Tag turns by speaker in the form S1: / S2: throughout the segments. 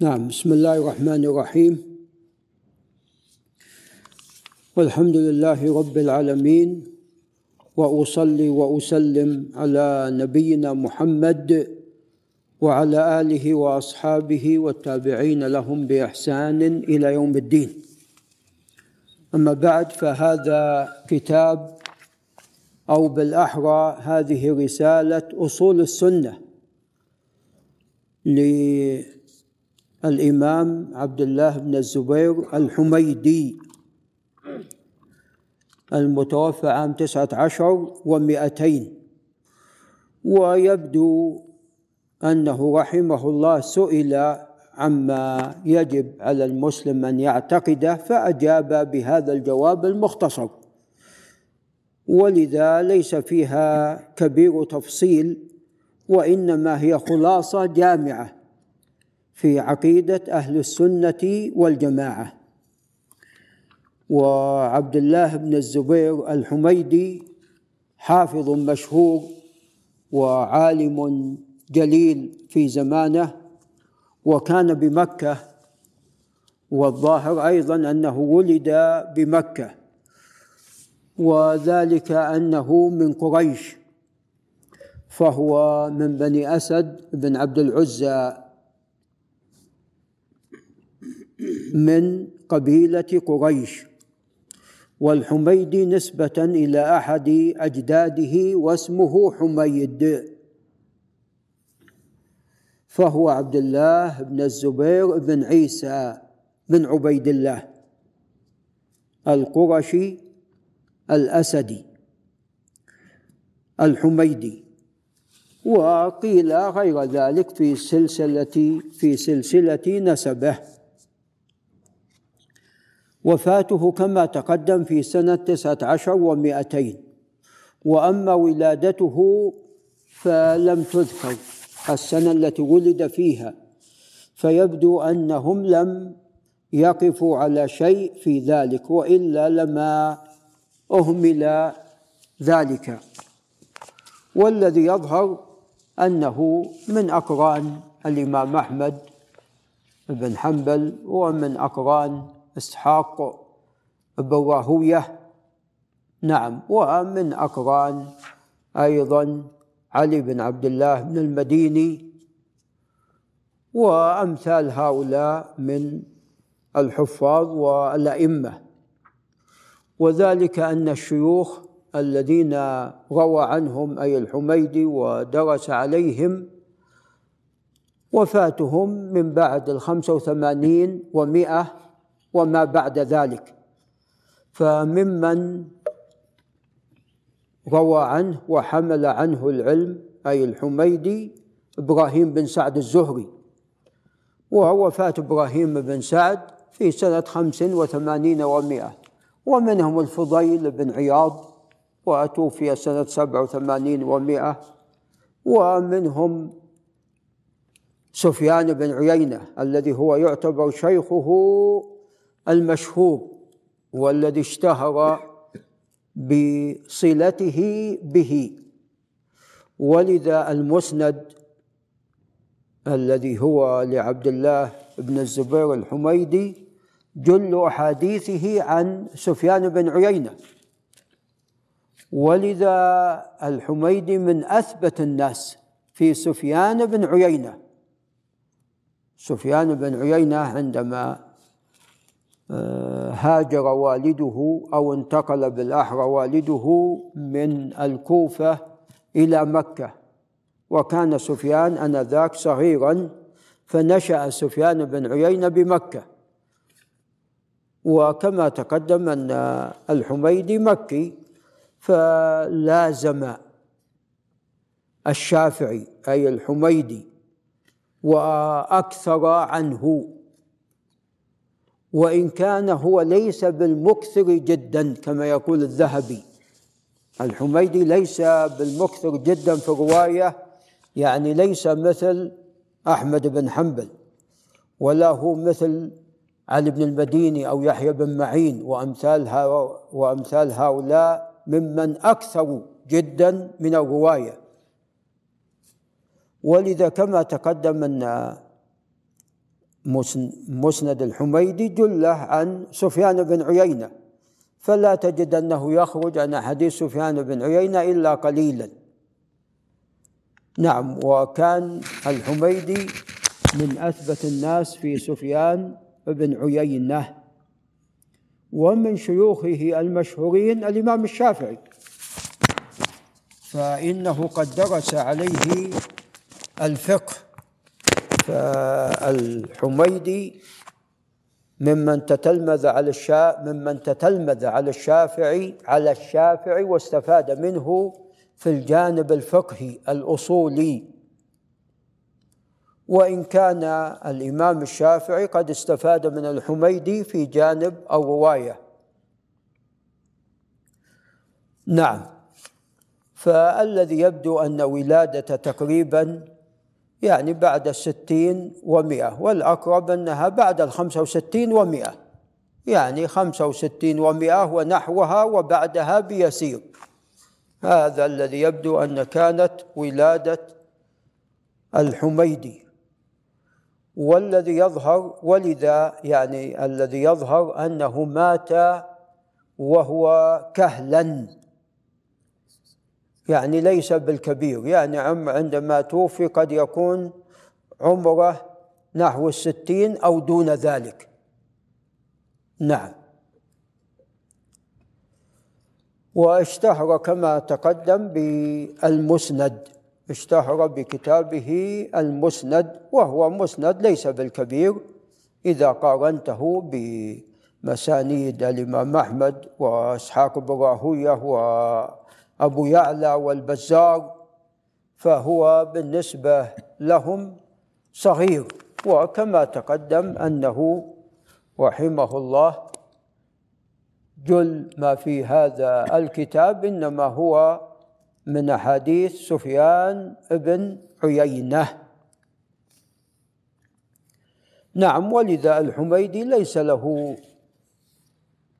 S1: نعم بسم الله الرحمن الرحيم. والحمد لله رب العالمين وأصلي وأسلم على نبينا محمد وعلى آله وأصحابه والتابعين لهم بإحسان إلى يوم الدين. أما بعد فهذا كتاب أو بالأحرى هذه رسالة أصول السنة للامام عبد الله بن الزبير الحميدي المتوفى عام تسعة عشر ومئتين. ويبدو أنه رحمه الله سئل عما يجب على المسلم أن يعتقده فأجاب بهذا الجواب المختصر. ولذا ليس فيها كبير تفصيل وإنما هي خلاصة جامعة. في عقيدة أهل السنة والجماعة. وعبد الله بن الزبير الحميدي حافظ مشهور وعالم جليل في زمانه وكان بمكة. والظاهر أيضا أنه ولد بمكة. وذلك أنه من قريش. فهو من بني أسد بن عبد العزى من قبيلة قريش. والحميدي نسبة إلى أحد أجداده واسمه حميد. فهو عبد الله بن الزبير بن عيسى بن عبيد الله القرشي الأسدي الحميدي. وقيل غير ذلك في سلسلة في سلسلة نسبه. وفاته كما تقدم في سنة تسعة عشر ومائتين وأما ولادته فلم تذكر السنة التي ولد فيها. فيبدو أنهم لم يقفوا على شيء في ذلك وإلا لما أهمل ذلك. والذي يظهر أنه من أقران الإمام أحمد بن حنبل ومن أقران إسحاق بن راهوية نعم ومن أقران أيضا علي بن عبد الله بن المديني. وأمثال هؤلاء من الحفاظ والأئمة. وذلك أن الشيوخ الذين روى عنهم أي الحميدي ودرس عليهم وفاتهم من بعد الخمسة وثمانين ومائة وما بعد ذلك. فممن روى عنه وحمل عنه العلم أي الحميدي إبراهيم بن سعد الزهري. ووفاة إبراهيم بن سعد في سنة خمس وثمانين ومائة. ومنهم الفضيل بن عياض وتوفي سنة سبع وثمانين ومائة. ومنهم سفيان بن عيينة الذي هو يعتبر شيخه المشهور والذي اشتهر بصلته به. ولذا المسند الذي هو لعبد الله بن الزبير الحميدي جل أحاديثه عن سفيان بن عيينة. ولذا الحميدي من أثبت الناس في سفيان بن عيينة. سفيان بن عيينة عندما هاجر والده أو انتقل بالاحرى والده من الكوفة إلى مكة. وكان سفيان آنذاك صغيرا فنشأ سفيان بن عيينة بمكة. وكما تقدم أن الحميدي مكي فلازم الشافعي أي الحميدي وأكثر عنه وإن كان هو ليس بالمكثر جدا كما يقول الذهبي. الحميدي ليس بالمكثر جدا في الرواية يعني ليس مثل أحمد بن حنبل ولا هو مثل علي بن المديني أو يحيى بن معين وأمثال وأمثال هؤلاء ممن أكثروا جدا من الرواية. ولذا كما تقدم أن مسند الحميدي جله عن سفيان بن عيينة. فلا تجد أنه يخرج عن حديث سفيان بن عيينة إلا قليلا. نعم وكان الحميدي من أثبت الناس في سفيان بن عيينة ومن شيوخه المشهورين الإمام الشافعي. فإنه قد درس عليه الفقه فالحميدي ممن تتلمذ على الشا ممن تتلمذ على الشافعي على الشافعي واستفاد منه في الجانب الفقهي الأصولي. وإن كان الإمام الشافعي قد استفاد من الحميدي في جانب الرواية نعم. فالذي يبدو أن ولادة تقريبا يعني بعد الستين ومئة والأقرب أنها بعد الخمسة وستين ومئة. يعني خمسة وستين ومئة ونحوها وبعدها بيسير. هذا الذي يبدو أن كانت ولادة الحميدي. والذي يظهر ولذا يعني الذي يظهر أنه مات وهو كهلا. يعني ليس بالكبير يعني عندما توفي قد يكون عمره نحو الستين أو دون ذلك. نعم. واشتهر كما تقدم بالمسند اشتهر بكتابه المسند وهو مسند ليس بالكبير إذا قارنته بمسانيد الإمام أحمد وإسحاق بن راهوية وأبو يعلى والبزار فهو بالنسبة لهم صغير. وكما تقدم أنه رحمه الله جل ما في هذا الكتاب إنما هو من أحاديث سفيان بن عيينة. نعم ولذا الحميدي ليس له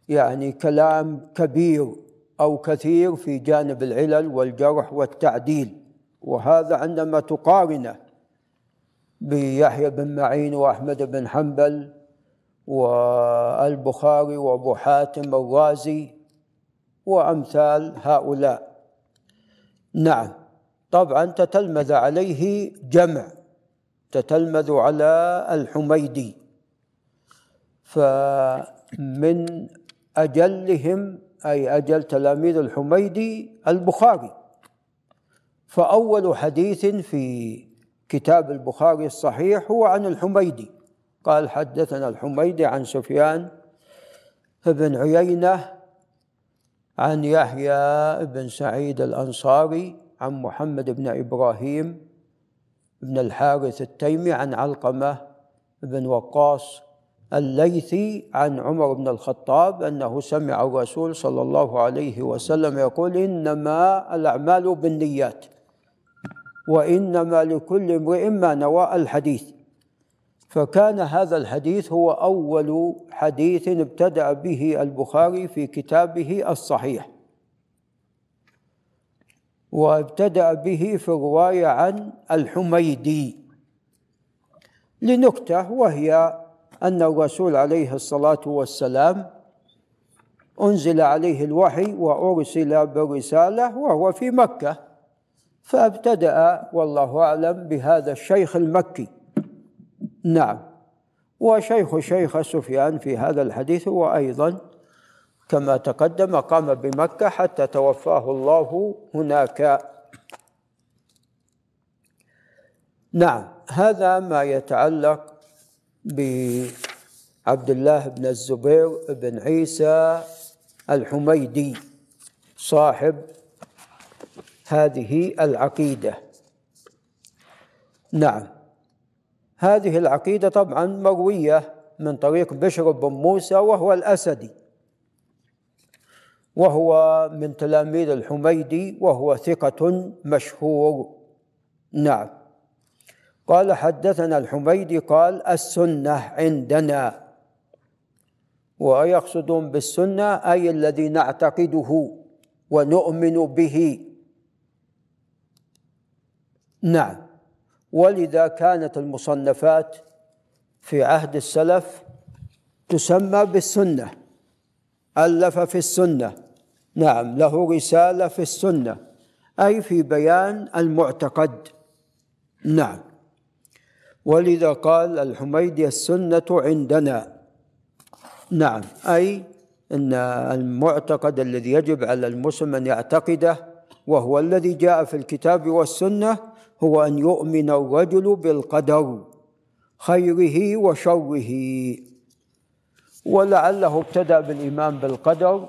S1: يعني كلام كبير. أو كثير في جانب العلل والجرح والتعديل. وهذا عندما تقارنه بيحيى بن معين وأحمد بن حنبل والبخاري وأبو حاتم الرازي وأمثال هؤلاء. نعم طبعا تتلمذ عليه جمع تتلمذ على الحميدي. فمن أجلهم أي أجل تلاميذ الحميدي البخاري. فأول حديث في كتاب البخاري الصحيح هو عن الحميدي. قال حدثنا الحميدي عن سفيان بن عيينة عن يحيى بن سعيد الأنصاري عن محمد بن إبراهيم بن الحارث التيمي عن علقمة بن وقاص الليثي عن عمر بن الخطاب أنه سمع الرسول صلى الله عليه وسلم يقول إنما الأعمال بالنيات وإنما لكل امرئ ما نوى الحديث. فكان هذا الحديث هو أول حديث ابتدأ به البخاري في كتابه الصحيح. وابتدأ به في الرواية عن الحميدي. لنكتة وهي أن الرسول عليه الصلاة والسلام أنزل عليه الوحي وأرسل بالرسالة وهو في مكة. فابتدأ والله أعلم بهذا الشيخ المكي. نعم. وشيخ شيخ سفيان في هذا الحديث هو أيضا كما تقدم قام بمكة حتى توفاه الله هناك. نعم. هذا ما يتعلق بعبد الله بن الزبير بن عيسى الحميدي صاحب هذه العقيدة. نعم هذه العقيدة طبعا مروية من طريق بشر بن موسى وهو الأسدي وهو من تلاميذ الحميدي وهو ثقة مشهور. نعم. قال حدثنا الحميدي قال السنة عندنا. ويقصدون بالسنة؟ أي الذي نعتقده ونؤمن به. نعم. ولذا كانت المصنفات في عهد السلف تسمى بالسنة. ألف في السنة. نعم له رسالة في السنة. أي في بيان المعتقد. نعم. ولذا قال الحميدي السنة عندنا. نعم أي أن المعتقد الذي يجب على المسلم أن يعتقده وهو الذي جاء في الكتاب والسنة هو أن يؤمن الرجل بالقدر خيره وشره. ولعله ابتدأ بالإيمان بالقدر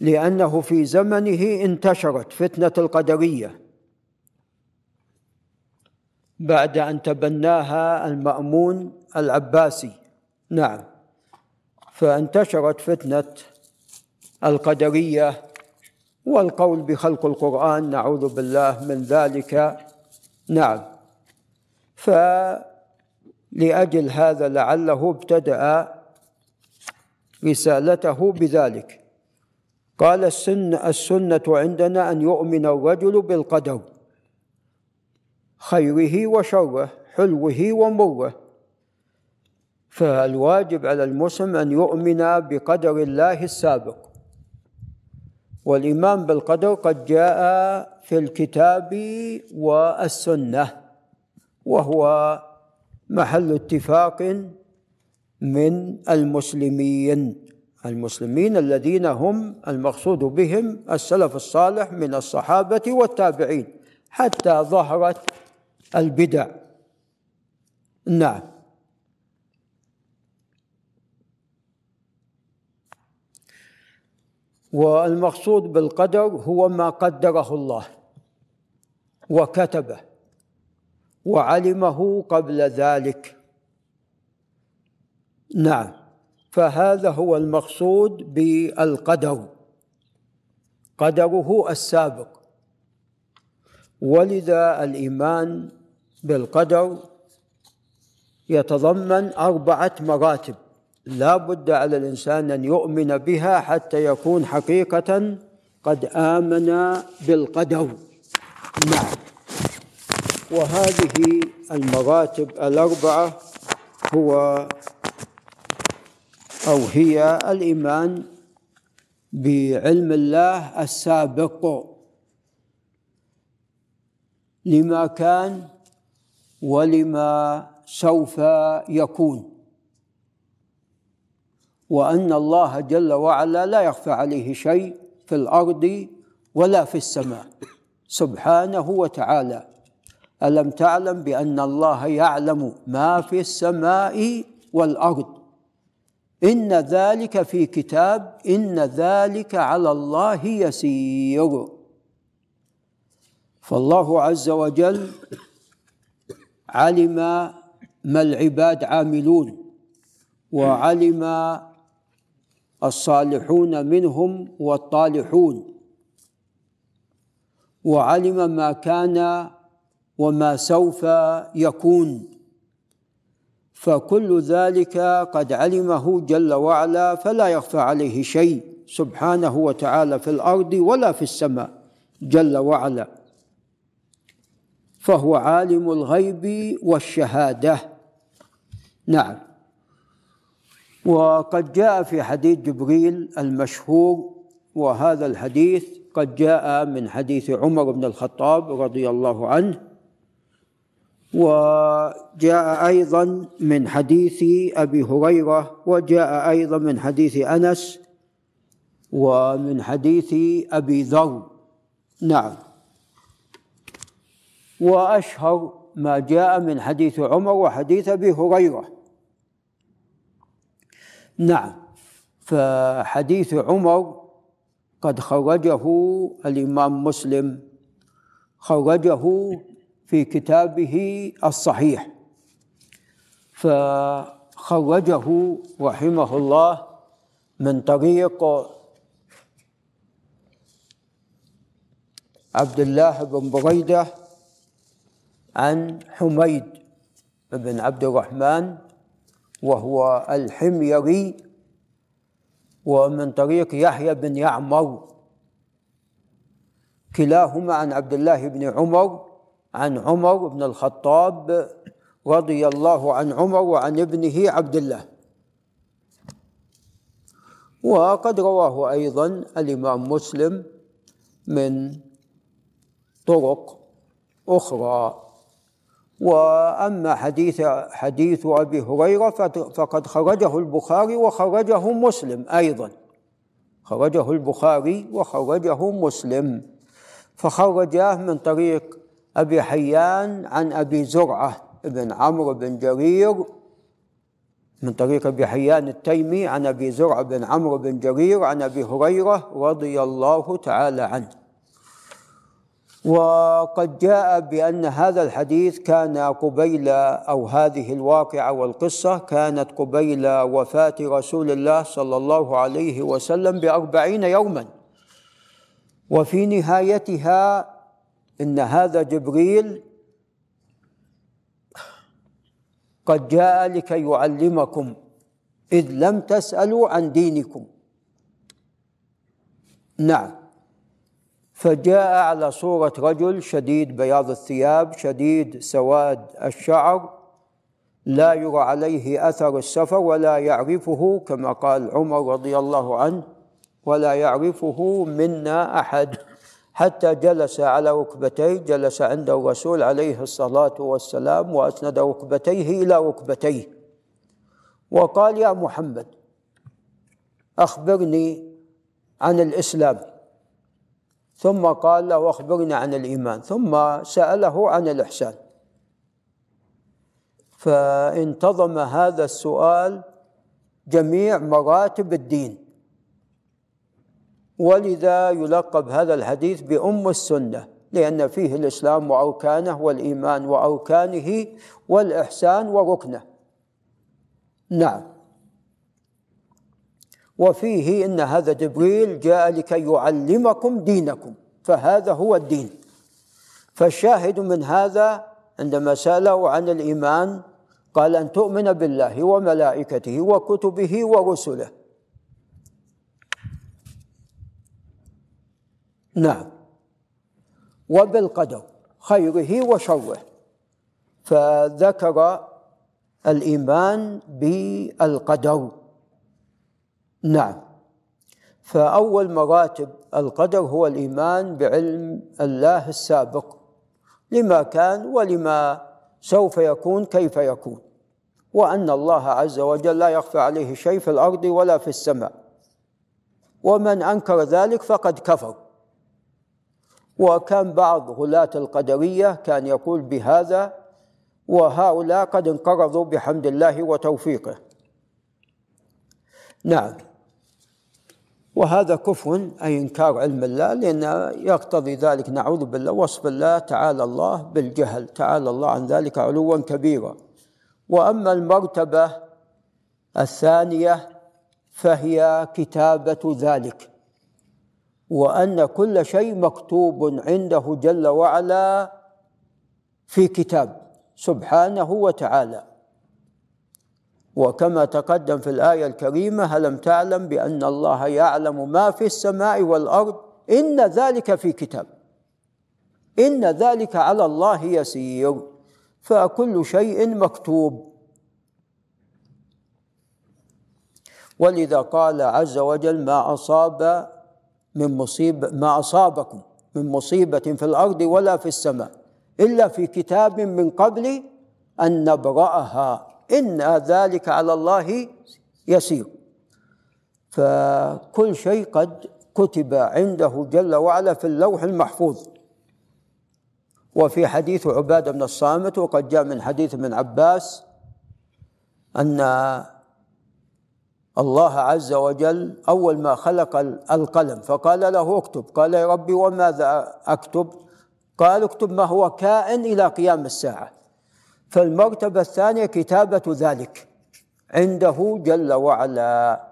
S1: لأنه في زمنه انتشرت فتنة القدرية. بعد أن تبناها المأمون العباسي. نعم. فانتشرت فتنة القدرية والقول بخلق القرآن نعوذ بالله من ذلك. نعم. فلأجل هذا لعله ابتدأ رسالته بذلك. قال السنة, السنة عندنا أن يؤمن الرجل بالقدر. خيره وشره حلوة ومره. فالواجب على المسلم أن يؤمن بقدر الله السابق. والإيمان بالقدر قد جاء في الكتاب والسنة وهو محل اتفاق من المسلمين. المسلمين الذين هم المقصود بهم السلف الصالح من الصحابة والتابعين حتى ظهرت البدع. نعم. والمقصود بالقدر هو ما قدره الله وكتبه وعلمه قبل ذلك. نعم. فهذا هو المقصود بالقدر. قدره السابق. ولذا الإيمان بالقدر يتضمن أربعة مراتب. لا بد على الإنسان أن يؤمن بها حتى يكون حقيقة قد آمن بالقدر نعم. وهذه المراتب الأربعة هو أو هي الإيمان بعلم الله السابق. لما كان ولما سوف يكون. وأن الله جل وعلا لا يخفى عليه شيء في الأرض ولا في السماء. سبحانه وتعالى. ألم تعلم بأن الله يعلم ما في السماء والأرض؟ إن ذلك في كتاب إن ذلك على الله يسير. فالله عز وجل علم ما العباد عاملون وعلم الصالحون منهم والطالحون وعلم ما كان وما سوف يكون. فكل ذلك قد علمه جل وعلا فلا يخفى عليه شيء سبحانه وتعالى في الأرض ولا في السماء جل وعلا. فهو عالم الغيب والشهادة. نعم. وقد جاء في حديث جبريل المشهور وهذا الحديث قد جاء من حديث عمر بن الخطاب رضي الله عنه وجاء أيضا من حديث أبي هريرة وجاء أيضا من حديث أنس ومن حديث أبي ذر. نعم. وأشهر ما جاء من حديث عمر وحديث أبي هريرة. نعم فحديث عمر قد خرجه الإمام مسلم خرجه في كتابه الصحيح. فخرجه رحمه الله من طريق عبد الله بن بريدة عن حميد بن عبد الرحمن وهو الحميري ومن طريق يحيى بن يعمر. كلاهما عن عبد الله بن عمر عن عمر بن الخطاب رضي الله عن عمر وعن ابنه عبد الله. وقد رواه أيضا الإمام مسلم من طرق أخرى. وأما حديث حديث أبي هريرة فقد خرجه البخاري وخرجه مسلم أيضا. خرجه البخاري وخرجه مسلم. فخرجاه من طريق أبي حيان عن أبي زرعة بن عمرو بن جرير. من طريق أبي حيان التيمي عن أبي زرعة بن عمرو بن جرير عن أبي هريرة رضي الله تعالى عنه. وقد جاء بأن هذا الحديث كان قبيل أو هذه الواقعة والقصة كانت قبيل وفاة رسول الله صلى الله عليه وسلم بأربعين يوما. وفي نهايتها إن هذا جبريل قد جاء لكي يعلمكم إذ لم تسألوا عن دينكم. نعم. فجاء على صورة رجل شديد بياض الثياب شديد سواد الشعر لا يرى عليه أثر السفر ولا يعرفه كما قال عمر رضي الله عنه ولا يعرفه منا أحد. حتى جلس على ركبتيه جلس عند الرسول عليه الصلاة والسلام وأسند ركبتيه إلى ركبتيه. وقال يا محمد أخبرني عن الإسلام. ثم قال له أخبرنا عن الإيمان ثم سأله عن الإحسان. فانتظم هذا السؤال جميع مراتب الدين. ولذا يلقب هذا الحديث بأم السنة لأن فيه الإسلام وأركانه والإيمان وأركانه والإحسان وركنه. نعم. وفيه إن هذا جبريل جاء لكي يعلمكم دينكم فهذا هو الدين. فالشاهد من هذا عندما سأله عن الإيمان قال أن تؤمن بالله وملائكته وكتبه ورسله. نعم. وبالقدر خيره وشره. فذكر الإيمان بالقدر. نعم. فأول مراتب القدر هو الإيمان بعلم الله السابق لما كان ولما سوف يكون كيف يكون. وأن الله عز وجل لا يخفى عليه شيء في الأرض ولا في السماء. ومن أنكر ذلك فقد كفر. وكان بعض غلاة القدرية كان يقول بهذا وهؤلاء قد انقرضوا بحمد الله وتوفيقه. نعم. وهذا كفر أي إنكار علم الله لأن يقتضي ذلك. نعوذ بالله وصف الله تعالى الله بالجهل تعالى الله عن ذلك علوا كبيرا. وأما المرتبة الثانية فهي كتابة ذلك. وأن كل شيء مكتوب عنده جل وعلا في كتاب سبحانه وتعالى. وكما تقدم في الآية الكريمة هلم تعلم بأن الله يعلم ما في السماء والأرض؟ إن ذلك في كتاب. إن ذلك على الله يسير. فكل شيء مكتوب. ولذا قال عز وجل ما أصاب من مصيبة ما أصابكم من مصيبة في الأرض ولا في السماء إلا في كتاب من قبل أن نبرأها. إن ذلك على الله يسير. فكل شيء قد كتب عنده جل وعلا في اللوح المحفوظ. وفي حديث عبادة بن الصامت وقد جاء من حديث ابن عباس أن الله عز وجل أول ما خلق القلم فقال له اكتب. قال يا ربي وماذا أكتب؟ قال اكتب ما هو كائن إلى قيام الساعة. فالمرتبة الثانية كتابة ذلك عنده جل وعلا.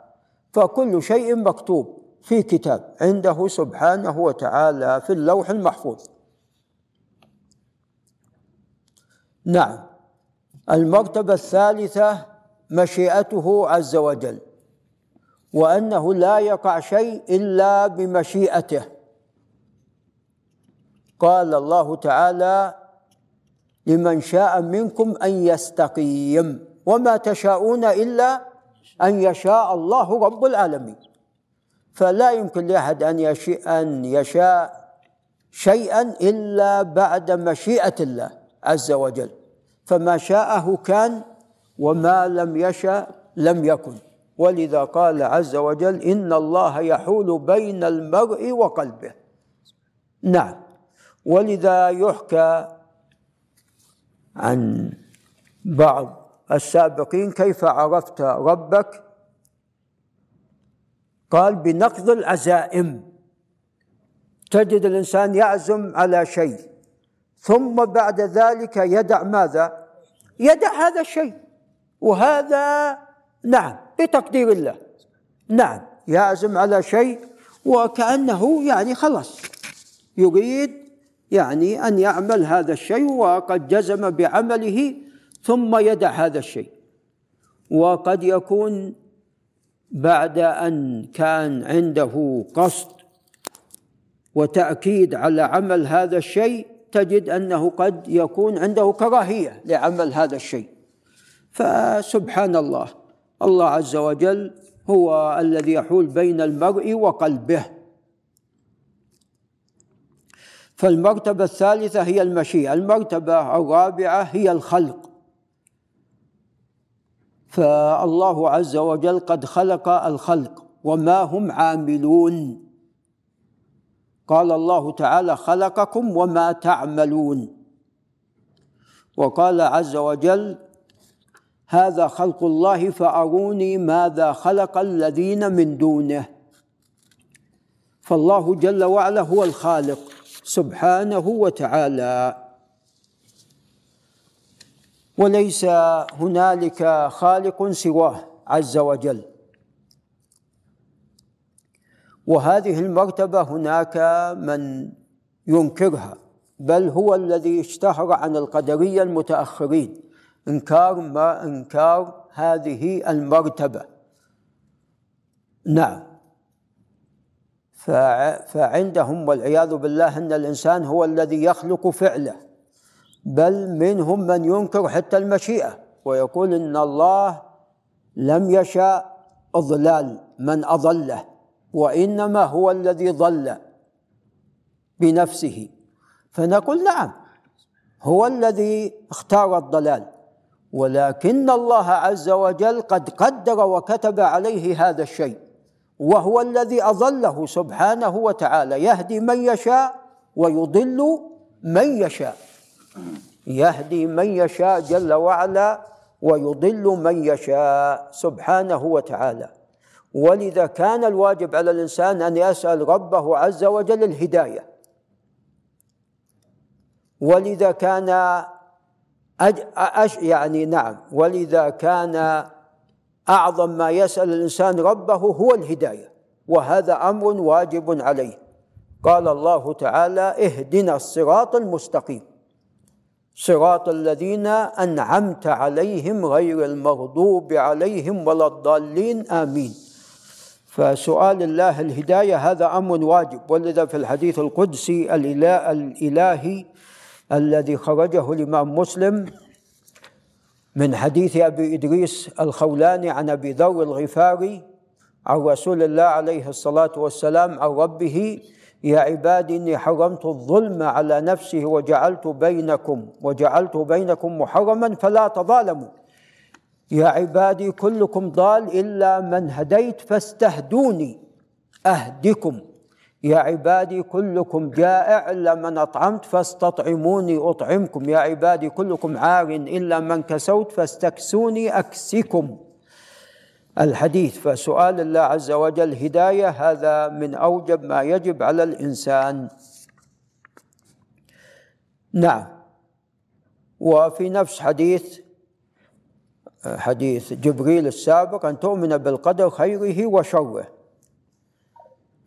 S1: فكل شيء مكتوب في كتاب عنده سبحانه وتعالى في اللوح المحفوظ. نعم المرتبة الثالثة مشيئته عز وجل وأنه لا يقع شيء إلا بمشيئته. قال الله تعالى لمن شاء منكم أن يستقيم وما تشاءون إلا أن يشاء الله رب العالمين. فلا يمكن لأحد أن يشاء أن يشاء شيئا إلا بعد مشيئة الله عز وجل. فما شاءه كان وما لم يشا لم يكن. ولذا قال عز وجل إن الله يحول بين المرء وقلبه. نعم. ولذا يحكى عن بعض السابقين كيف عرفت ربك؟ قال بنقض العزائم. تجد الإنسان يعزم على شيء ثم بعد ذلك يدع ماذا؟ يدع هذا الشيء. وهذا نعم بتقدير الله. نعم يعزم على شيء وكأنه يعني خلاص يريد يعني أن يعمل هذا الشيء وقد جزم بعمله ثم يدع هذا الشيء. وقد يكون بعد أن كان عنده قصد وتأكيد على عمل هذا الشيء تجد أنه قد يكون عنده كراهية لعمل هذا الشيء. فسبحان الله الله عز وجل هو الذي يحول بين المرء وقلبه. فالمرتبة الثالثة هي المشيئة المرتبة الرابعة هي الخلق. فالله عز وجل قد خلق الخلق وما هم عاملون. قال الله تعالى خلقكم وما تعملون وقال عز وجل هذا خلق الله فأروني ماذا خلق الذين من دونه فالله جل وعلا هو الخالق. سبحانه وتعالى. وليس هنالك خالق سواه عز وجل. وهذه المرتبة هناك من ينكرها بل هو الذي اشتهر عن القدرية المتأخرين. إنكار ما إنكار هذه المرتبة. نعم. فعندهم والعياذ بالله أن الإنسان هو الذي يخلق فعله بل منهم من ينكر حتى المشيئة ويقول إن الله لم يشاء أضلال من أضله وإنما هو الذي ضل بنفسه. فنقول نعم هو الذي اختار الضلال ولكن الله عز وجل قد قدر وكتب عليه هذا الشيء. وهو الذي اضله سبحانه وتعالى. يهدي من يشاء ويضل من يشاء. يهدي من يشاء جل وعلا ويضل من يشاء سبحانه وتعالى. ولذا كان الواجب على الإنسان أن يسأل ربه عز وجل الهداية. ولذا كان أج أش يعني نعم. ولذا كان أعظم ما يسأل الإنسان ربه هو الهداية وهذا أمر واجب عليه. قال الله تعالى اهدنا الصراط المستقيم صراط الذين أنعمت عليهم غير المغضوب عليهم ولا الضالين آمين. فسؤال الله الهداية هذا أمر واجب. ولذا في الحديث القدسي الإلهي الذي خرجه الإمام مسلم من حديث أبي إدريس الخولاني عن أبي ذر الغفاري عن رسول الله عليه الصلاة والسلام عن ربه يا عبادي إني حرمت الظلم على نفسه وجعلت بينكم وجعلت بينكم محرما فلا تظالموا. يا عبادي كلكم ضال إلا من هديت فاستهدوني أهدكم. يا عبادي كلكم جائع إلا من أطعمت فاستطعموني أطعمكم. يا عبادي كلكم عار إلا من كسوت فاستكسوني أكسكم. الحديث فسؤال الله عز وجل هداية هذا من أوجب ما يجب على الإنسان. نعم. وفي نفس حديث حديث جبريل السابق أن تؤمن بالقدر خيره وشره.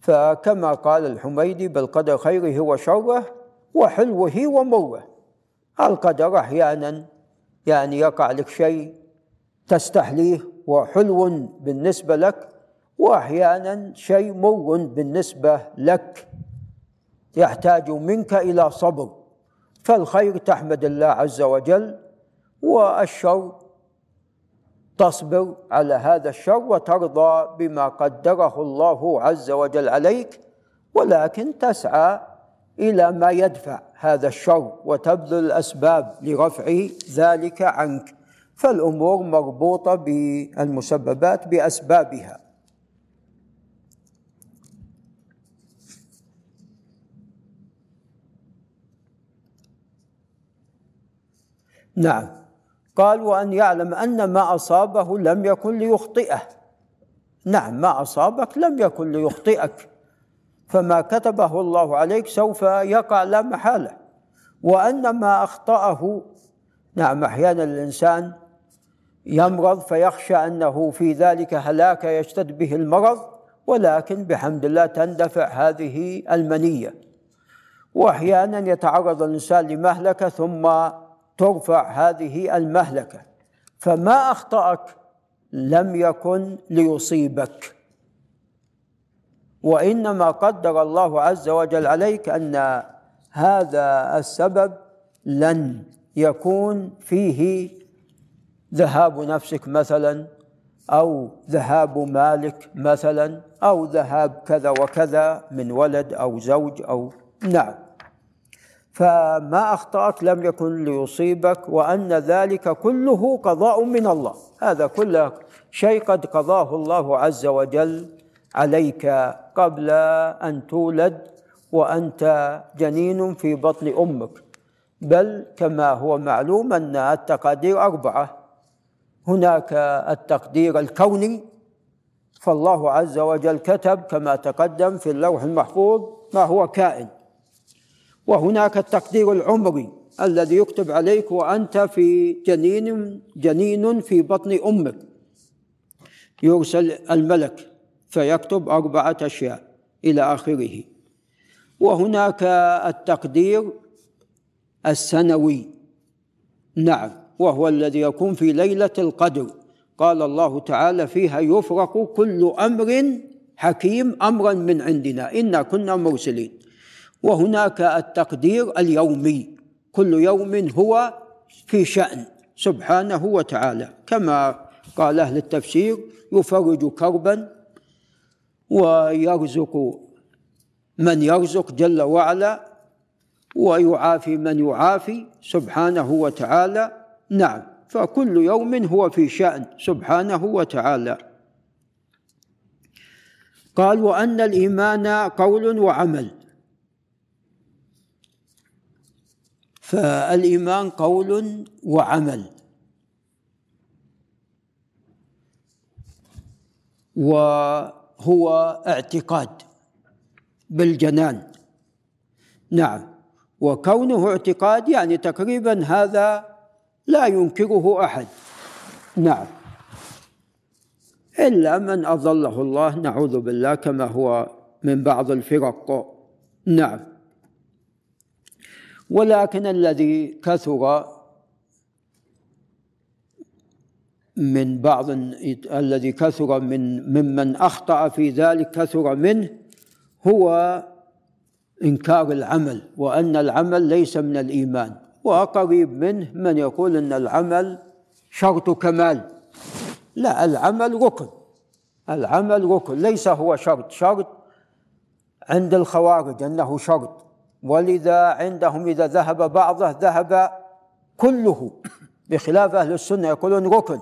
S1: فكما قال الحميدي بالقدر خيره وشره وحلوه ومره. القدر أحيانا يعني يقع لك شيء تستحليه وحلو بالنسبة لك وأحيانا شيء مر بالنسبة لك يحتاج منك إلى صبر. فالخير تحمد الله عز وجل والشر تصبر على هذا الشر وترضى بما قدره الله عز وجل عليك ولكن تسعى إلى ما يدفع هذا الشر وتبذل الأسباب لرفع ذلك عنك. فالأمور مربوطة بالمسببات بأسبابها. نعم. قال وأن يعلم أن ما أصابه لم يكن ليخطئه. نعم ما أصابك لم يكن ليخطئك. فما كتبه الله عليك سوف يقع لا محالة. وأن ما أخطأه نعم أحيانا الإنسان يمرض فيخشى أنه في ذلك هلاك يشتد به المرض ولكن بحمد الله تندفع هذه المنية. وأحيانا يتعرض الإنسان لمهلكة ثم ترفع هذه المهلكة. فما أخطأك؟ لم يكن ليصيبك. وإنما قدر الله عز وجل عليك أن هذا السبب لن يكون فيه ذهاب نفسك مثلا أو ذهاب مالك مثلا أو ذهاب كذا وكذا من ولد أو زوج أو نعم. فما اخطاك لم يكن ليصيبك وان ذلك كله قضاء من الله۔ هذا كله شيء قد قضاه الله عز وجل عليك قبل ان تولد وانت جنين في بطن أمك۔ بل كما هو معلوم ان التقادير اربعه۔ هناك التقدير الكوني۔ فالله عز وجل كتب كما تقدم في اللوح المحفوظ ما هو كائن وهناك التقدير العمري الذي يكتب عليك وأنت في جنين جنين في بطن أمك. يرسل الملك فيكتب أربعة أشياء إلى آخره. وهناك التقدير السنوي. نعم وهو الذي يكون في ليلة القدر. قال الله تعالى فيها يفرق كل أمر حكيم أمرا من عندنا. إنا كنا مرسلين. وهناك التقدير اليومي. كل يوم هو في شأن سبحانه وتعالى. كما قال أهل التفسير يفرج كربا ويرزق من يرزق جل وعلا ويعافي من يعافي سبحانه وتعالى. نعم فكل يوم هو في شأن سبحانه وتعالى. قال وأن الإيمان قول وعمل. فالإيمان قول وعمل. وهو اعتقاد بالجنان. نعم. وكونه اعتقاد يعني تقريبا هذا لا ينكره أحد. نعم. إلا من أضله الله نعوذ بالله كما هو من بعض الفرق. نعم. ولكن الذي كثر من بعض الذي كثر من ممن أخطأ في ذلك كثر منه هو إنكار العمل وأن العمل ليس من الإيمان. وقريب منه من يقول إن العمل شرط كمال. لا العمل ركن. العمل ركن ليس هو شرط. شرط عند الخوارج أنه شرط. ولذا عندهم إذا ذهب بعضه ذهب كله. بخلاف أهل السنة يقولون ركن.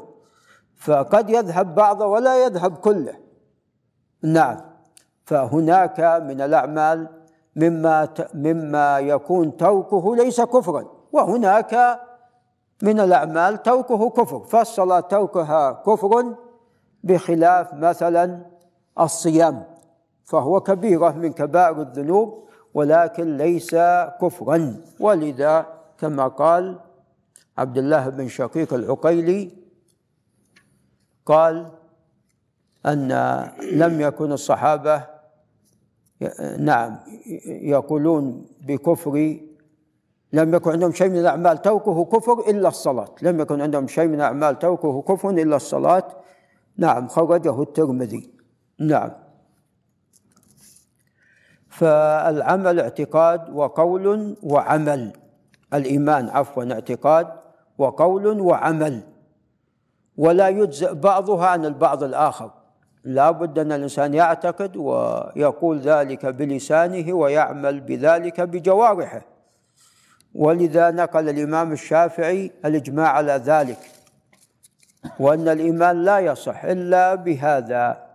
S1: فقد يذهب بعضه ولا يذهب كله. نعم. فهناك من الأعمال مما مما يكون تركه ليس كفرا. وهناك من الأعمال تركه كفر. فالصلاة تركها كفر بخلاف مثلا الصيام. فهو كبيرة من كبائر الذنوب. ولكن ليس كفرا. ولذا كما قال عبد الله بن شقيق العقيلي قال أن لم يكن الصحابة نعم يقولون بكفر لم يكن عندهم شيء من الأعمال تركه كفر إلا الصلاة. لم يكن عندهم شيء من الأعمال تركه كفر إلا الصلاة. نعم خرجه الترمذي. نعم. فالعمل اعتقاد وقول وعمل. الإيمان عفوا اعتقاد وقول وعمل. ولا يجزئ بعضها عن البعض الآخر. لا بد أن الإنسان يعتقد ويقول ذلك بلسانه ويعمل بذلك بجوارحه. ولذا نقل الإمام الشافعي الإجماع على ذلك. وأن الإيمان لا يصح إلا بهذا.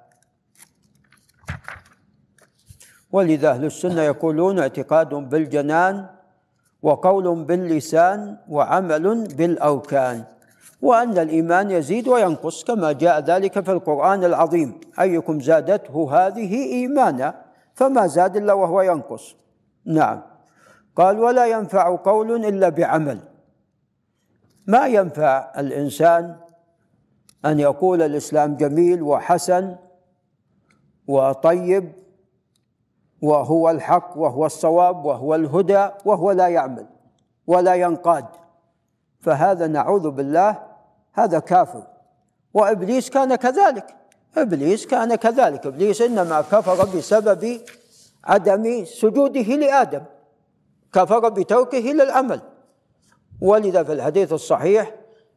S1: ولذا أهل السنة يقولون اعتقاد بالجنان وقول باللسان وعمل بالأركان وأن الإيمان يزيد وينقص كما جاء ذلك في القرآن العظيم. أيكم زادته هذه إيمانا فما زاد إلا وهو ينقص. نعم. قال ولا ينفع قول إلا بعمل. ما ينفع الإنسان أن يقول الإسلام جميل وحسن وطيب وهو الحق وهو الصواب وهو الهدى وهو لا يعمل ولا ينقاد. فهذا نعوذ بالله هذا كافر. وإبليس كان كذلك. إبليس كان كذلك. إبليس إنما كفر بسبب عدم سجوده لآدم. كفر بتركه للعمل ولذا في الحديث الصحيح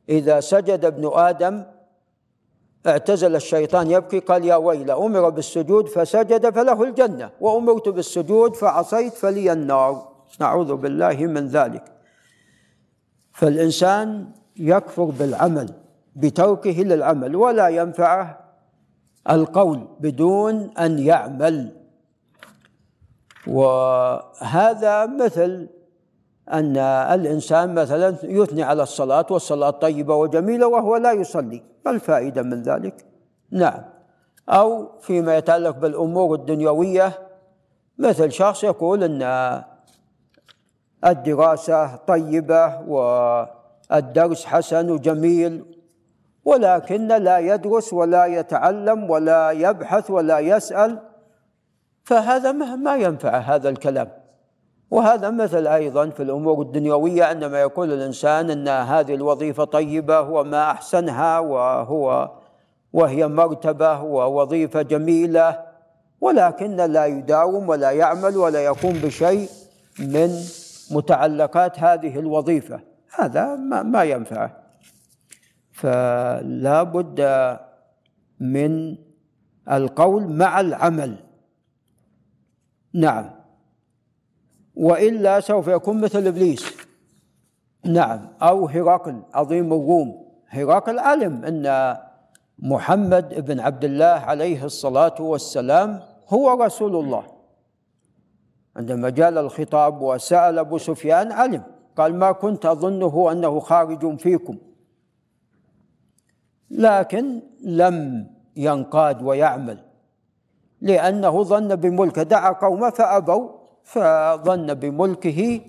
S1: إذا سجد ابن آدم اعتزل الشيطان يبكي قال يا ويل أمر بالسجود فسجد فله الجنة وأمرت بالسجود فعصيت فلي النار. نعوذ بالله من ذلك. فالإنسان يكفر بالعمل بتركه للعمل ولا ينفعه القول بدون أن يعمل. وهذا مثل أن الإنسان مثلا يثني على الصلاة والصلاة طيبة وجميلة وهو لا يصلي. ما الفائدة من ذلك؟ نعم. أو فيما يتعلق بالأمور الدنيوية مثل شخص يقول أن الدراسة طيبة و الدرس حسن وجميل ولكن لا يدرس ولا يتعلم ولا يبحث ولا يسأل فهذا ما ينفع هذا الكلام. وهذا مثل أيضا في الأمور الدنيوية عندما يقول الإنسان أن هذه الوظيفة طيبة وما أحسنها وهو وهي مرتبة ووظيفة جميلة ولكن لا يداوم ولا يعمل ولا يقوم بشيء من متعلقات هذه الوظيفة. هذا ما, ما ينفع. فلا بد من القول مع العمل. نعم. وإلا سوف يكون مثل إبليس. نعم أو هرقل عظيم الروم هرقل علم أن محمد بن عبد الله عليه الصلاة والسلام هو رسول الله. عندما جاء الخطاب وسأل أبو سفيان علم قال ما كنت أظنه أنه خارج فيكم. لكن لم ينقاد ويعمل لأنه ظن بملكه دعا قومه فأبوا فظن بملكه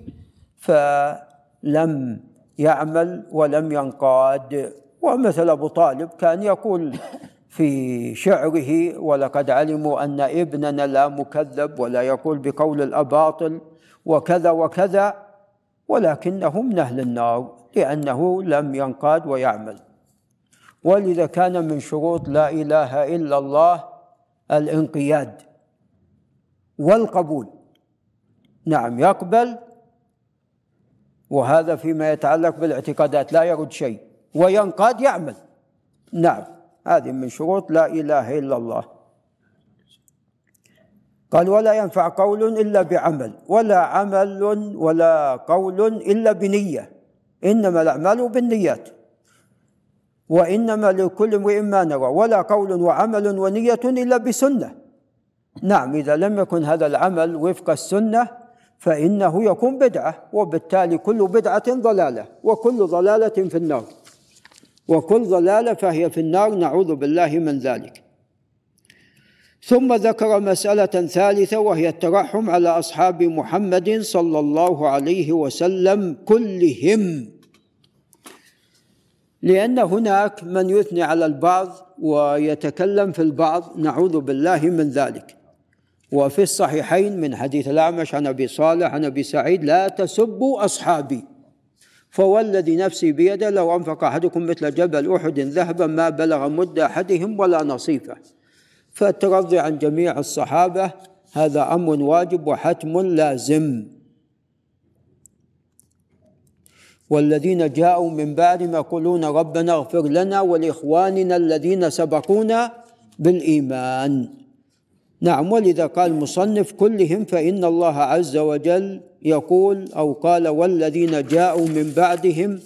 S1: فلم يعمل ولم ينقاد. ومثل أبو طالب كان يقول في شعره ولقد علموا أن ابننا لا مكذب ولا يقول بقول الأباطل وكذا وكذا ولكنه من أهل النار لأنه لم ينقاد ويعمل. ولذا كان من شروط لا إله إلا الله الانقياد والقبول. نعم يقبل. وهذا فيما يتعلق بالاعتقادات لا يرد شيء. وينقاد يعمل. نعم هذه من شروط لا إله إلا الله. قال ولا ينفع قول إلا بعمل ولا عمل ولا قول إلا بنية. إنما الأعمال بالنيات. وإنما لكل امرئ ما نوى ولا قول وعمل ونية إلا بسنة. نعم إذا لم يكن هذا العمل وفق السنة فإنه يكون بدعة وبالتالي كل بدعة ضلالة وكل ضلالة في النار. وكل ضلالة فهي في النار نعوذ بالله من ذلك. ثم ذكر مسألة ثالثة وهي الترحم على أصحاب محمد صلى الله عليه وسلم كلهم. لأن هناك من يثني على البعض ويتكلم في البعض نعوذ بالله من ذلك. وفي الصحيحين من حديث الأعمش عن أبي صالح عن أبي سعيد لا تسبوا أصحابي. فوالذي نفسي بيده لو أنفق أحدكم مثل جبل أحد ذهبا ما بلغ مد أحدهم ولا نصيفة. فالترضي عن جميع الصحابة هذا أمر واجب وحتم لازم. والذين جاءوا من بعدهم يقولون ربنا اغفر لنا ولإخواننا الذين سبقونا بالإيمان. نعم ولذا قال المصنف كلهم فإن الله عز وجل يقول أو قال والذين جاءوا من بعدهم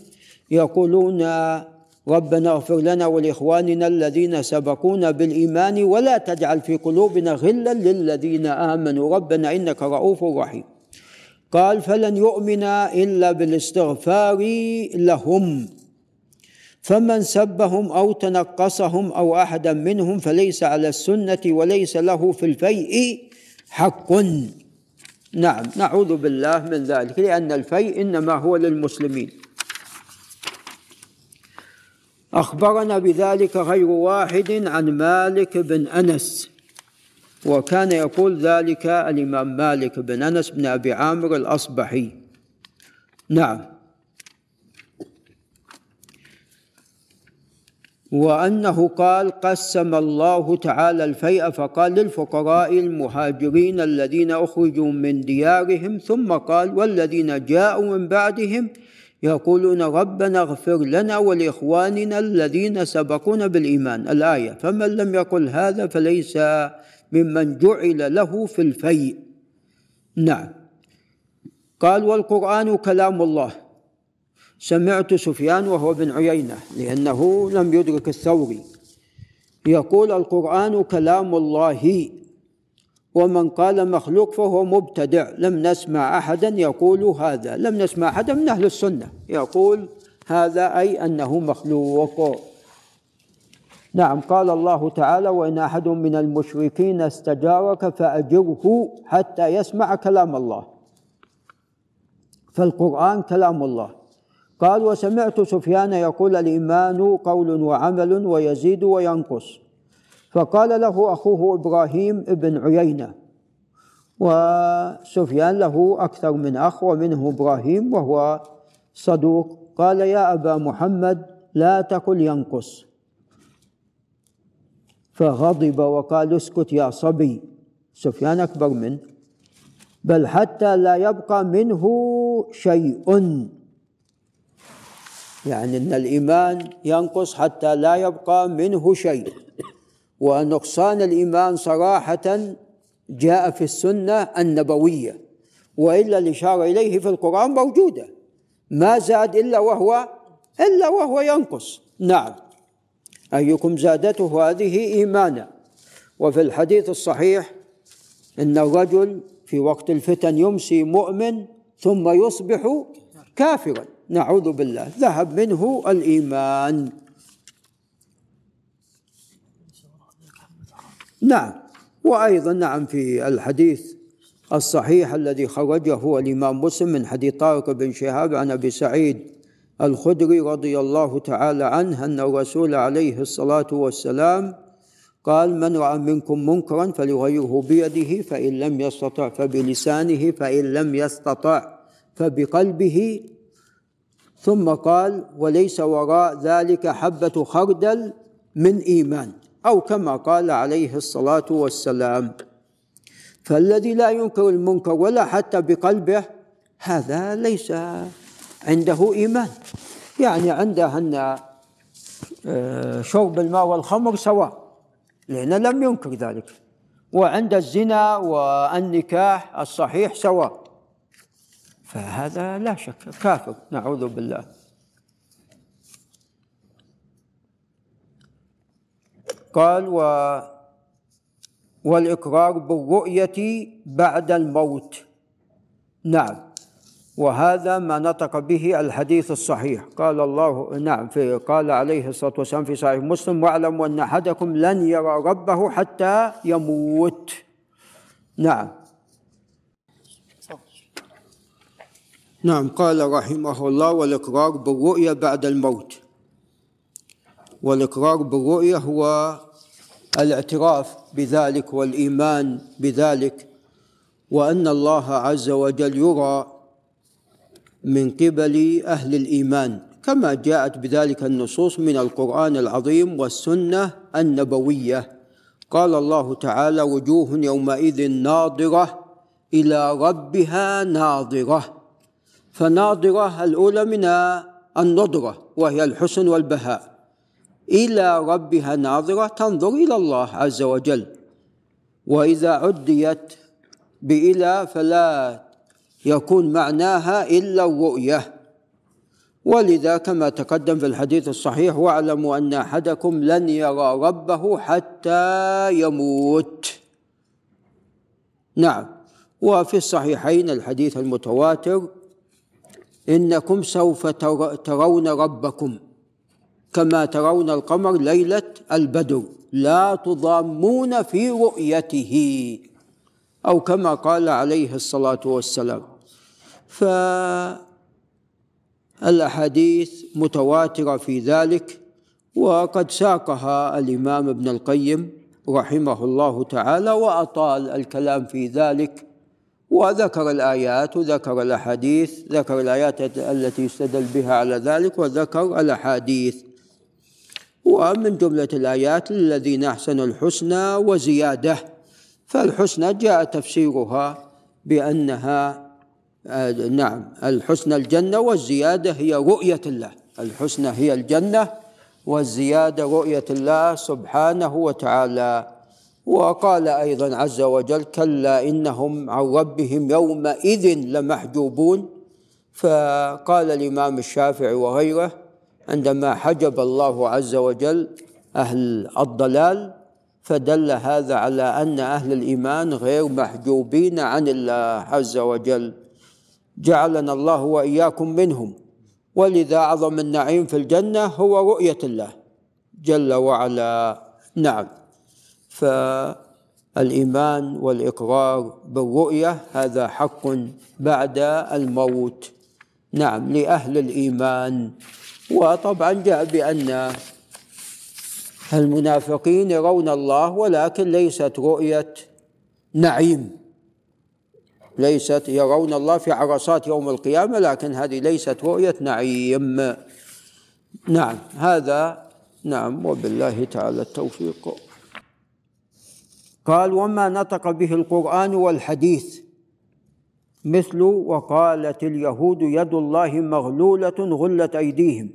S1: يقولون ربنا اغفر لنا ولإخواننا الذين سبقونا بالإيمان ولا تجعل في قلوبنا غلا للذين آمنوا. ربنا إنك رؤوف رحيم. قال فلن يؤمن إلا بالاستغفار لهم. فمن سبهم أو تنقصهم أو أحدا منهم فليس على السنة وليس له في الفيء حق. نعم نعوذ بالله من ذلك لأن الفيء إنما هو للمسلمين. أخبرنا بذلك غير واحد عن مالك بن أنس وكان يقول ذلك الإمام مالك بن أنس بن أبي عامر الأصبحي. نعم. وأنه قال قسم الله تعالى الفيء فقال للفقراء المهاجرين الذين أخرجوا من ديارهم ثم قال والذين جاءوا من بعدهم يقولون ربنا اغفر لنا ولإخواننا الذين سبقونا بالإيمان. الآية فمن لم يقل هذا فليس ممن جعل له في الفيء. نعم. قال والقرآن كلام الله. سمعت سفيان وهو بن عيينة لأنه لم يدرك الثوري يقول القرآن كلام الله ومن قال مخلوق فهو مبتدع. لم نسمع أحدا يقول هذا لم نسمع أحدا من أهل السنة يقول هذا أي أنه مخلوق. نعم قال الله تعالى وإن أحد من المشركين استجارك فأجره حتى يسمع كلام الله. فالقرآن كلام الله. قال وسمعت سفيان يقول الإيمان قول وعمل ويزيد وينقص. فقال له أخوه إبراهيم بن عيينة وسفيان له أكثر من أخ ومنه إبراهيم وهو صدوق. قال يا أبا محمد لا تقل ينقص. فغضب وقال اسكت يا صبي. سفيان أكبر منه بل حتى لا يبقى منه شيء. يعني إن الإيمان ينقص حتى لا يبقى منه شيء. ونقصان الإيمان صراحة جاء في السنة النبوية وإلا الإشارة إليه في القرآن موجودة. ما زاد إلا وهو إلا وهو ينقص. نعم. أيكم زادته هذه إيمانا؟ وفي الحديث الصحيح إن الرجل في وقت الفتن يمسي مؤمن ثم يصبح كافرا. نعوذ بالله. ذهب منه الإيمان. نعم. وأيضا نعم في الحديث الصحيح الذي خرجه الإمام مسلم من حديث طارق بن شهاب عن أبي سعيد الخدري رضي الله تعالى عنه أن الرسول عليه الصلاة والسلام قال من رأى منكم منكرا فليغيره بيده فإن لم يستطع فبلسانه فإن لم يستطع فبقلبه ثم قال وليس وراء ذلك حبة خردل من إيمان. أو كما قال عليه الصلاة والسلام فالذي لا ينكر المنكر ولا حتى بقلبه هذا ليس عنده إيمان. يعني عنده أن آه، شرب الماء والخمر سواء لأنه لم ينكر ذلك. وعند الزنا والنكاح الصحيح سواء. فهذا لا شك. كافر نعوذ بالله. قال و والإقرار بالرؤية بعد الموت. نعم. وهذا ما نطق به الحديث الصحيح. قال الله نعم في قال عليه الصلاة والسلام في صحيح مسلم واعلموا أن أحدكم لن يرى ربه حتى يموت. نعم. نعم قال رحمه الله والإقرار بالرؤية بعد الموت. والإقرار بالرؤية هو الاعتراف بذلك والإيمان بذلك وأن الله عز وجل يرى من قبل أهل الإيمان كما جاءت بذلك النصوص من القرآن العظيم والسنة النبوية. قال الله تعالى وجوه يومئذ ناظرة إلى ربها ناظرة. فناظرة الأولى من النضرة وهي الحسن والبهاء. إلى ربها ناظرة تنظر إلى الله عز وجل. وإذا عديت بإلى فلا يكون معناها إلا الرؤية. ولذا كما تقدم في الحديث الصحيح واعلموا أن أحدكم لن يرى ربه حتى يموت. نعم. وفي الصحيحين الحديث المتواتر إنكم سوف ترون ربكم كما ترون القمر ليلة البدر. لا تضامون في رؤيته. أو كما قال عليه الصلاة والسلام. فالأحاديث متواترة في ذلك وقد ساقها الإمام ابن القيم رحمه الله تعالى وأطال الكلام في ذلك. وذكر الآيات وذكر الأحاديث ذكر الآيات التي يستدل بها على ذلك وذكر الأحاديث. ومن جملة الآيات للذين أحسنوا الحسنى وزيادة فالحسنى جاء تفسيرها بأنها آه، نعم الحسنى الجنة والزيادة هي رؤية الله. الحسنى هي الجنة والزيادة رؤية الله سبحانه وتعالى. وقال أيضا عز وجل كلا إنهم عن ربهم يومئذ لمحجوبون. فقال الإمام الشافعي وغيره عندما حجب الله عز وجل أهل الضلال فدل هذا على أن أهل الإيمان غير محجوبين عن الله عز وجل. جعلنا الله وإياكم منهم ولذا أعظم النعيم في الجنة هو رؤية الله. جل وعلا نعم. فالإيمان والإقرار بالرؤية هذا حق بعد الموت. نعم لأهل الإيمان. وطبعا جاء بأن المنافقين يرون الله ولكن ليست رؤية نعيم. ليست يرون الله في عرصات يوم القيامة لكن هذه ليست رؤية نعيم. نعم هذا نعم وبالله تعالى التوفيق. قال وما نطق به القرآن والحديث. مثل وقالت اليهود يد الله مغلولة غلت أيديهم.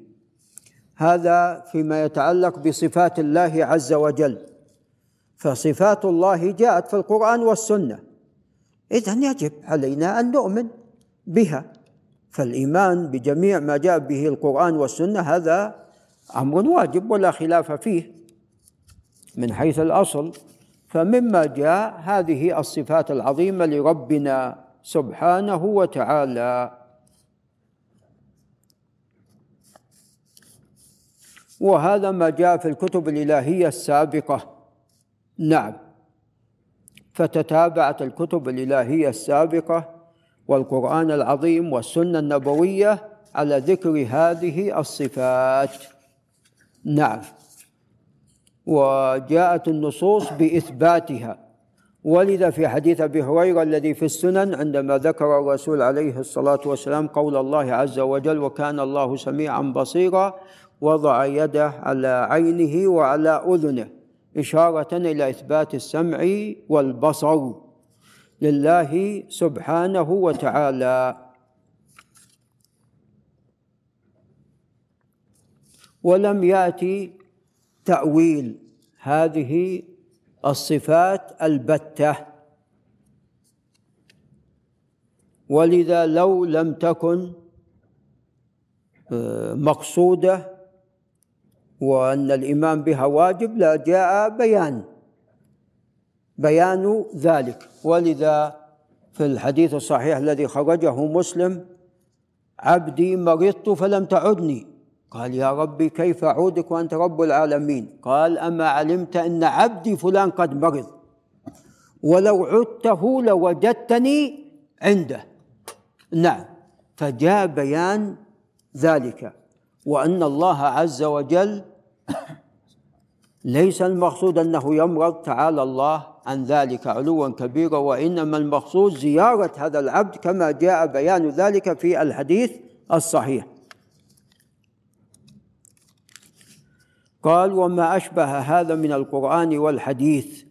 S1: هذا فيما يتعلق بصفات الله عز وجل. فصفات الله جاءت في القرآن والسنة. إذا يجب علينا أن نؤمن بها. فالإيمان بجميع ما جاء به القرآن والسنة هذا أمر واجب ولا خلاف فيه. من حيث الأصل فمما جاء هذه الصفات العظيمة لربنا سبحانه وتعالى. وهذا ما جاء في الكتب الإلهية السابقة. نعم. فتتابعت الكتب الإلهية السابقة والقرآن العظيم والسنة النبوية على ذكر هذه الصفات. نعم. وجاءت النصوص بإثباتها. ولذا في حديث أبي هريرة الذي في السنن عندما ذكر الرسول عليه الصلاة والسلام قول الله عز وجل وكان الله سميعا بصيرا وضع يده على عينه وعلى أذنه إشارة إلى إثبات السمع والبصر لله سبحانه وتعالى. ولم يأتي تأويل. هذه الصفات البتة. ولذا لو لم تكن آه، مقصودة وأن الايمان بها واجب لجاء بيان. بيان ذلك. ولذا في الحديث الصحيح الذي خرجه مسلم عبدي مرضت فلم تعدني. قال يا ربي كيف أعودك وأنت رب العالمين؟ قال أما علمت أن عبدي فلان قد مرض. ولو عدته لوجدتني عنده. نعم. فجاء بيان ذلك وأن الله عز وجل ليس المقصود أنه يمرض. تعالى الله عن ذلك علوا كبيرا وإنما المقصود زيارة هذا العبد كما جاء بيان ذلك في الحديث الصحيح. قال وما أشبه هذا من القرآن والحديث.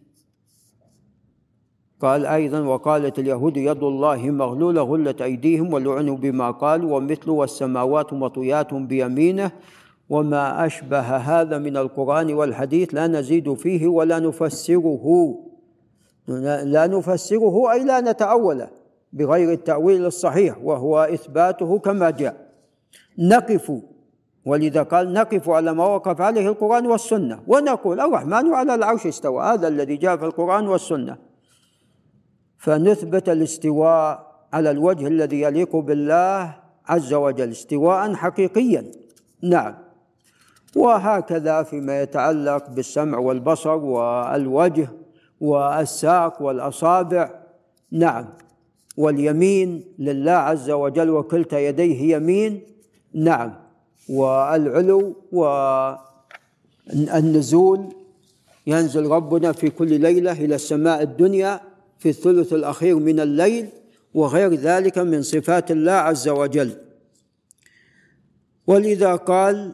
S1: قال أيضا وقالت اليهود يد الله مغلولة غلت أيديهم ولعنوا بما قالوا ومثل والسماوات مطويات بيمينه. وما أشبه هذا من القرآن والحديث لا نزيد فيه ولا نفسره. لا نفسره أي لا نتأوله بغير التأويل الصحيح وهو إثباته كما جاء. نقف ولذا قال نقف على ما وقف عليه القرآن والسنة ونقول الرحمن على العرش استوى هذا الذي جاء في القرآن والسنة. فنثبت الاستواء على الوجه الذي يليق بالله عز وجل استواء حقيقيا. نعم. وهكذا فيما يتعلق بالسمع والبصر والوجه والساق والأصابع. نعم. واليمين لله عز وجل وكلتا يديه يمين. نعم. والعلو والنزول ينزل ربنا في كل ليلة إلى السماء الدنيا في الثلث الأخير من الليل وغير ذلك من صفات الله عز وجل. ولذا قال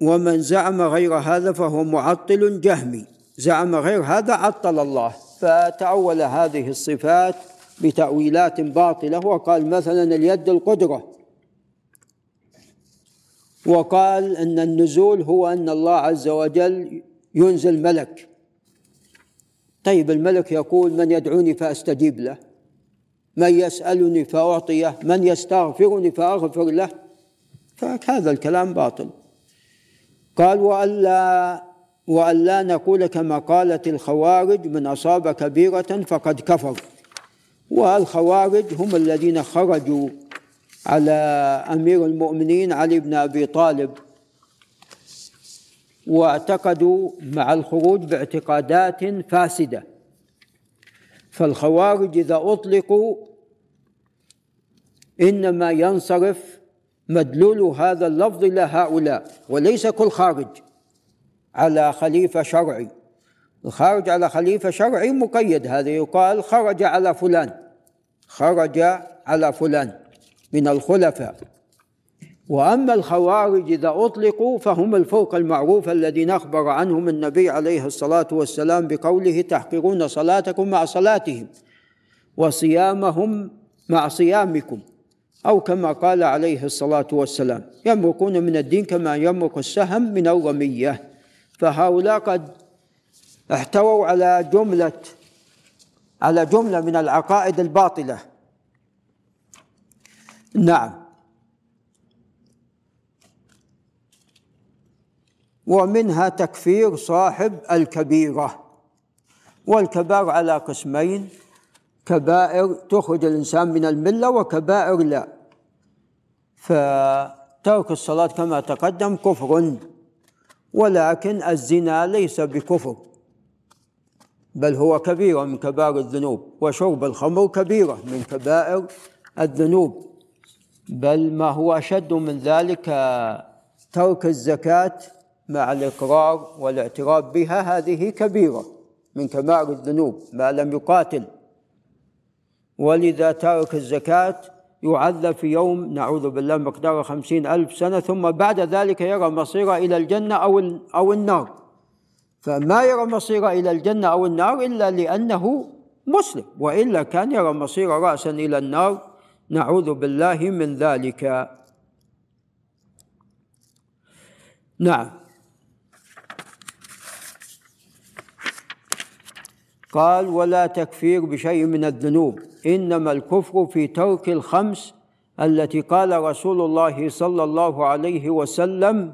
S1: ومن زعم غير هذا فهو معطل جهمي. زعم غير هذا عطل الله. فتأول هذه الصفات بتأويلات باطلة وقال مثلا اليد القدرة. وقال أن النزول هو أن الله عز وجل ينزل ملك. طيب الملك يقول من يدعوني فأستجيب له. من يسألني فأعطيه من يستغفرني فأغفر له. فهذا الكلام باطل. قال وألا وألا نقول كما قالت الخوارج من أصاب كبيرة فقد كفر. والخوارج هم الذين خرجوا على أمير المؤمنين علي بن أبي طالب. واعتقدوا مع الخروج باعتقادات فاسدة. فالخوارج إذا أطلقوا إنما ينصرف مدلول هذا اللفظ إلى هؤلاء وليس كل خارج على خليفة شرعي. الخارج على خليفة شرعي مقيد هذا يقال خرج على فلان خرج على فلان. من الخلفاء. وأما الخوارج إذا أطلقوا فهم الفوق المعروف الذين اخبر عنهم النبي عليه الصلاة والسلام بقوله تحقرون صلاتكم مع صلاتهم وصيامهم مع صيامكم أو كما قال عليه الصلاة والسلام يمرقون من الدين كما يمرق السهم من الرمية. فهؤلاء قد احتووا على جملة على جملة من العقائد الباطلة. نعم. ومنها تكفير صاحب الكبيرة. والكبائر على قسمين كبائر تخرج الإنسان من الملة وكبائر لا. فترك الصلاة كما تقدم كفر. ولكن الزنا ليس بكفر بل هو كبيرة من كبائر الذنوب وشرب الخمر كبيرة من كبائر الذنوب. بل ما هو أشد من ذلك ترك الزكاة مع الإقرار والاعتراف بها هذه كبيرة من كبائر الذنوب ما لم يقاتل. ولذا ترك الزكاة يعذب في يوم نعوذ بالله مقدار خمسين ألف سنة ثم بعد ذلك يرى مصيره إلى الجنة أو أو النار. فما يرى مصيره إلى الجنة أو النار إلا لأنه مسلم وإلا كان يرى مصير رأسا إلى النار نعوذ بالله من ذلك. نعم. قال ولا تكفير بشيء من الذنوب إنما الكفر في ترك الخمس التي قال رسول الله صلى الله عليه وسلم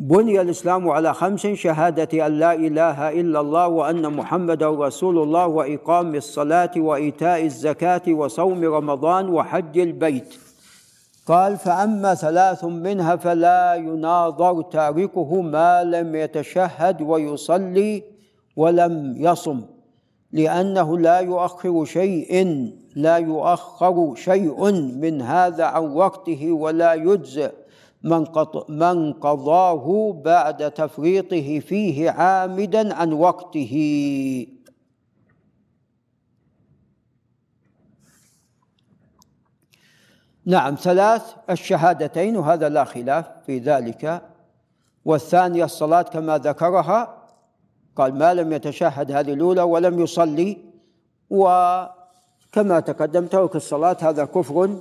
S1: بني الإسلام على خمس شهادة أن لا إله إلا الله وأن محمدا رسول الله واقام الصلاة وإيتاء الزكاة وصوم رمضان وحج البيت. قال فأما ثلاث منها فلا يناظر تاركه ما لم يتشهد ويصلي ولم يصم لأنه لا يؤخر شيء لا يؤخر شيء من هذا عن وقته ولا يجزئ. من, قضاه بعد تفريطه فيه عامدا عن وقته. نعم ثلاث الشهادتين وهذا لا خلاف في ذلك. والثانية الصلاة كما ذكرها قال ما لم يتشهد هذه الأولى ولم يصلي. وكما تقدم ترك الصلاة هذا كفر.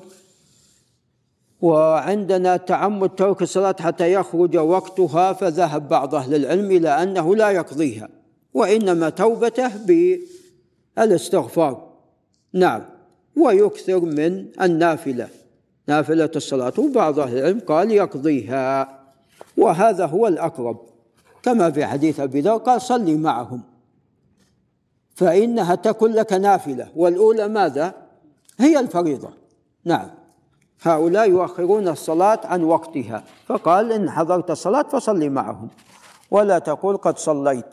S1: وعندنا تعمد ترك الصلاة حتى يخرج وقتها فذهب بعض أهل العلم إلى أنه لا يقضيها وإنما توبته بالاستغفار. نعم ويكثر من النافلة. نافلة الصلاة وبعض أهل العلم قال يقضيها وهذا هو الأقرب. كما في حديث أبي ذر قال صلي معهم فإنها تكن لك نافلة. والأولى ماذا؟ هي الفريضة. نعم. هؤلاء يؤخرون الصلاة عن وقتها. فقال إن حضرت الصلاة فصلي معهم. ولا تقول قد صليت.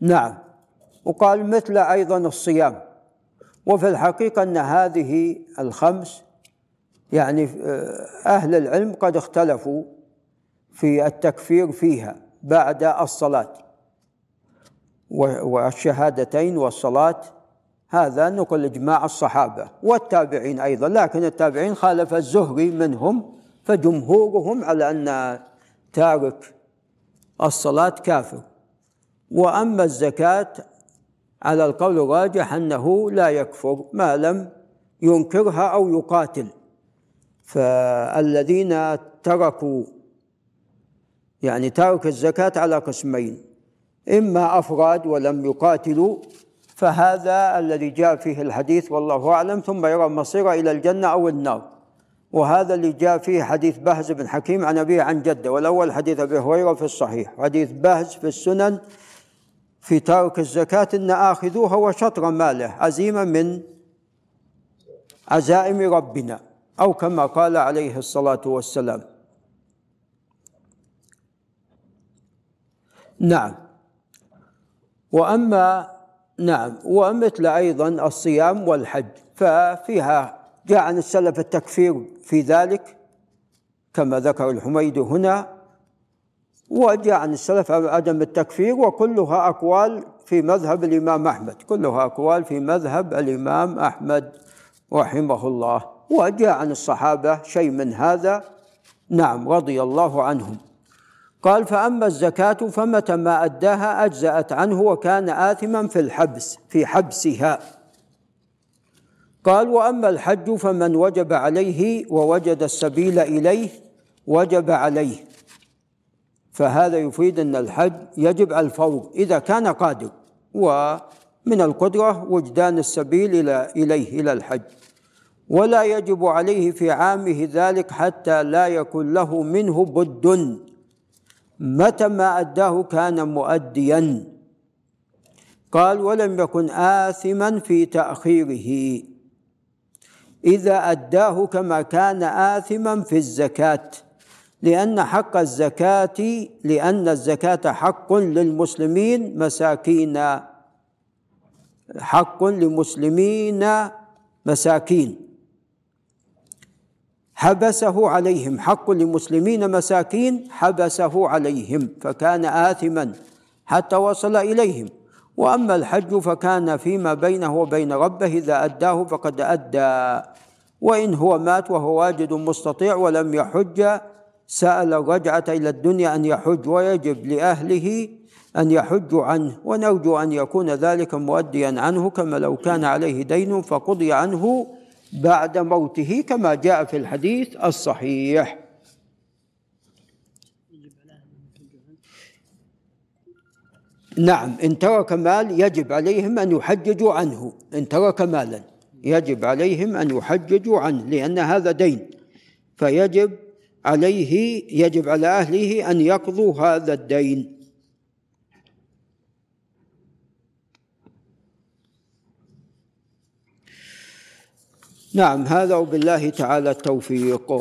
S1: نعم. وقال مثل أيضا الصيام. وفي الحقيقة أن هذه الخمس يعني آه، أهل العلم قد اختلفوا في التكفير فيها بعد الصلاة. والشهادتين والصلاة هذا نقل إجماع الصحابة والتابعين أيضا لكن التابعين خالف الزهري منهم فجمهورهم على أن تارك الصلاة كافر. وأما الزكاة على القول الراجح أنه لا يكفر ما لم ينكرها أو يقاتل. فالذين تركوا يعني ترك الزكاة على قسمين إما أفراد ولم يقاتلوا فهذا الذي جاء فيه الحديث والله أعلم ثم يرى مصيره إلى الجنة أو النار. وهذا اللي جاء فيه حديث بهز بن حكيم عن أبيه عن جده والأول حديث أبي هريرة في الصحيح حديث بهز في السنن في ترك الزكاة إن آخذوها وشطر ماله عزيمة من عزائم ربنا أو كما قال عليه الصلاة والسلام. نعم. وأما نعم ومثل أيضا الصيام والحج ففيها جاء عن السلف التكفير في ذلك كما ذكر الحميد هنا وجاء عن السلف عدم التكفير وكلها أقوال في مذهب الإمام أحمد كلها أقوال في مذهب الإمام أحمد رحمه الله. وجاء عن الصحابة شيء من هذا نعم رضي الله عنهم. قال فأما الزكاة فمتى ما أداها أجزأت عنه وكان آثما في الحبس في حبسها. قال وأما الحج فمن وجب عليه ووجد السبيل إليه وجب عليه. فهذا يفيد أن الحج يجب على الفور إذا كان قادر ومن القدرة وجدان السبيل إلى إليه إلى الحج. ولا يجب عليه في عامه ذلك حتى لا يكون له منه بد. متى ما أداه كان مؤديا. قال ولم يكن آثما في تأخيره. إذا أداه كما كان آثما في الزكاة لأن حق الزكاة لأن الزكاة حق للمسلمين مساكين. حق لمسلمين مساكين. حبسه عليهم. حق لمسلمين مساكين حبسه عليهم فكان آثما حتى وصل إليهم. وأما الحج فكان فيما بينه وبين ربه إذا أداه فقد أدى. وإن هو مات وهو واجد مستطيع ولم يحج سأل الرجعة إلى الدنيا أن يحج ويجب لأهله أن يحجوا عنه. ونرجو أن يكون ذلك مؤديا عنه كما لو كان عليه دين فقضي عنه بعد موته كما جاء في الحديث الصحيح. نعم إن ترك مال يجب عليهم أن يحججوا عنه. إن ترك مالا يجب عليهم أن يحججوا عنه لأن هذا دين. فيجب عليه يجب على أهله أن يقضوا هذا الدين. نعم هذا وبالله تعالى التوفيق.